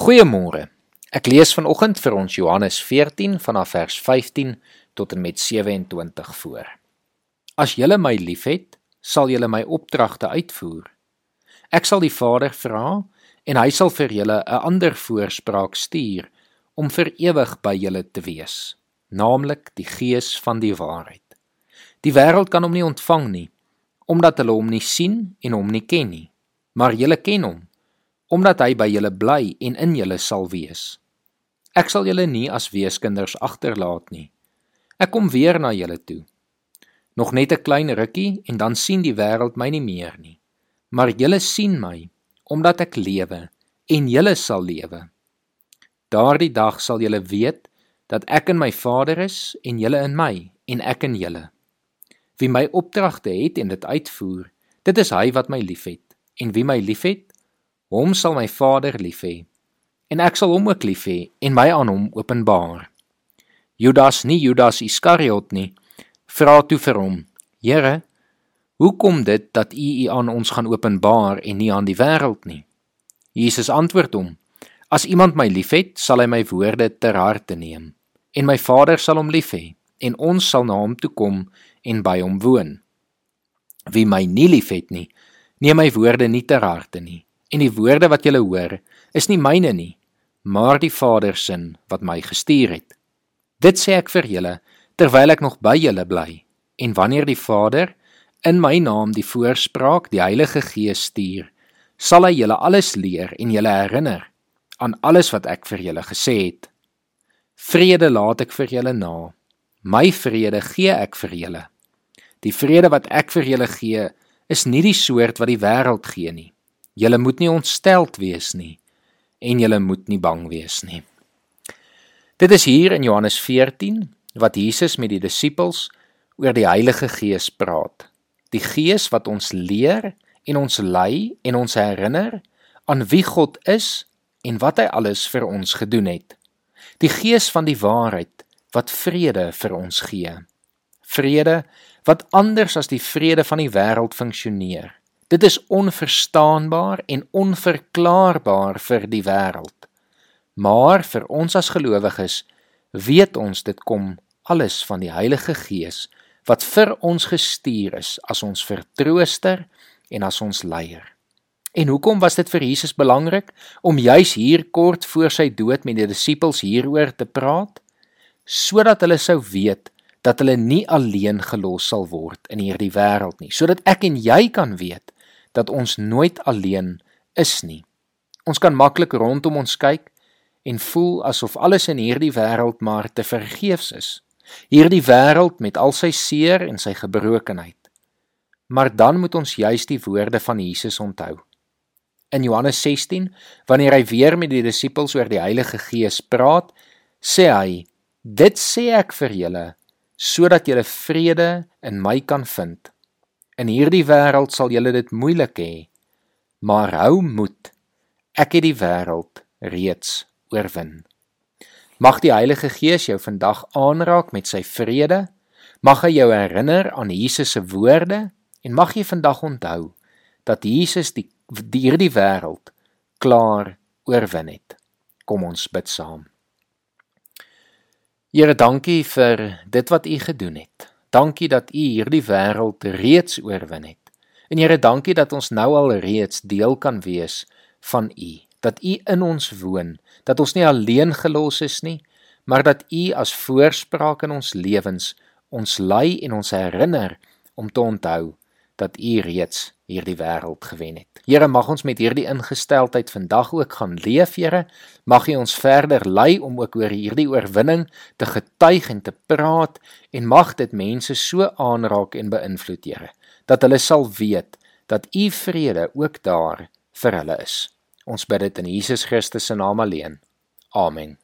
Goeiemôre. Ek lees vanoggend vir ons Johannes 14 vanaf vers 15 tot en met 27 voor. As julle my liefhet, sal julle my opdragte uitvoer. Ek sal die Vader vra en hy sal vir julle 'n ander voorspraak stuur om vir ewig by julle te wees, naamlik die Gees van die waarheid. Die wêreld kan hom nie ontvang nie, omdat hulle hom nie sien en hom nie ken nie, maar julle ken hom omdat hy by julle bly en in julle sal wees. Ek sal julle nie as weeskinders agterlaat nie. Ek kom weer na julle toe. Nog net 'n klein rukkie en dan sien die wêreld my nie meer nie. Maar julle sien my omdat ek lewe en julle sal lewe. Daardie dag sal julle weet dat ek in my Vader is en julle in my en ek in julle. Wie my opdragte het en dit uitvoer, dit is hy wat my liefhet. En wie my liefhet, Hom sal my Vader lief hê en ek sal hom ook lief hê en my aan hom openbaar. Judas nie Judas Iskariot nie vra toe vir hom: Here, hoe kom dit dat U U aan ons gaan openbaar en nie aan die wêreld nie? Jesus antwoord hom: As iemand my liefhet, sal hy my woorde ter harte neem en my Vader sal hom lief hê en ons sal na hom toe kom en by hom woon. Wie my nie liefhet nie, neem my woorde nie ter harte nie en die woorde wat julle hoor is nie myne nie, maar die Vader se wat my gestuur het. Dit sê ek vir julle terwyl ek nog by julle bly. En wanneer die Vader in my naam die voorspraak, die Heilige Gees stuur, sal hy julle alles leer en julle herinner aan alles wat ek vir julle gesê het. Vrede laat ek vir julle na. My vrede gee ek vir julle. Die vrede wat ek vir julle gee, is nie die soort wat die wêreld gee nie. Julle moet nie ontsteld wees nie en julle moet nie bang wees nie. Dit is hier in Johannes 14 wat Jesus met die disippels oor die Heilige Gees praat. Die Gees wat ons leer en ons lei en ons herinner aan wie God is en wat hy alles vir ons gedoen het. Die Gees van die waarheid wat vrede vir ons gee. Vrede wat anders as die vrede van die wêreld funksioneer. Dit is onverstaanbaar en onverklaarbaar vir die wêreld. Maar vir ons as gelowiges weet ons dit kom alles van die Heilige Gees wat vir ons gestuur is as ons vertrooster en as ons leier. En hoekom was dit vir Jesus belangrik om juis hier kort voor sy dood met die disippels hieroor te praat sodat hulle sou weet dat hulle nie alleen gelos sal word in hierdie wêreld nie sodat ek en jy kan weet dat ons nooit alleen is nie. Ons kan maklik rondom ons kyk en voel asof alles in hierdie wêreld maar te vergeefs is. Hierdie wêreld met al sy seer en sy gebrokenheid. Maar dan moet ons juis die woorde van Jesus onthou. In Johannes 16, wanneer hy weer met die disippels oor die Heilige Gees praat, sê hy: "Dit sê ek vir julle sodat julle vrede in my kan vind." In hierdie wêreld sal julle dit moeilik hê, maar hou moed. Ek het die wêreld reeds oorwin. Mag die Heilige Gees jou vandag aanraak met sy vrede. Mag hy jou herinner aan Jesus se woorde en mag jy vandag onthou dat Jesus die hierdie wêreld klaar oorwin het. Kom ons bid saam. Here, dankie vir dit wat U gedoen het. Dankie dat U hierdie wêreld reeds oorwin het. En Here, dankie dat ons nou al reeds deel kan wees van U. Dat U in ons woon, dat ons nie alleen gelos is nie, maar dat U as voorspraak in ons lewens ons lei en ons herinner om te onthou dat U reeds hierdie wêreld gewen het. Here, mag ons met hierdie ingesteldheid vandag ook gaan leef, Here. Mag U ons verder lei om ook oor hierdie oorwinning te getuig en te praat en mag dit mense so aanraak en beïnvloed, Here, dat hulle sal weet dat U vrede ook daar vir hulle is. Ons bid dit in Jesus Christus se naam alleen. Amen.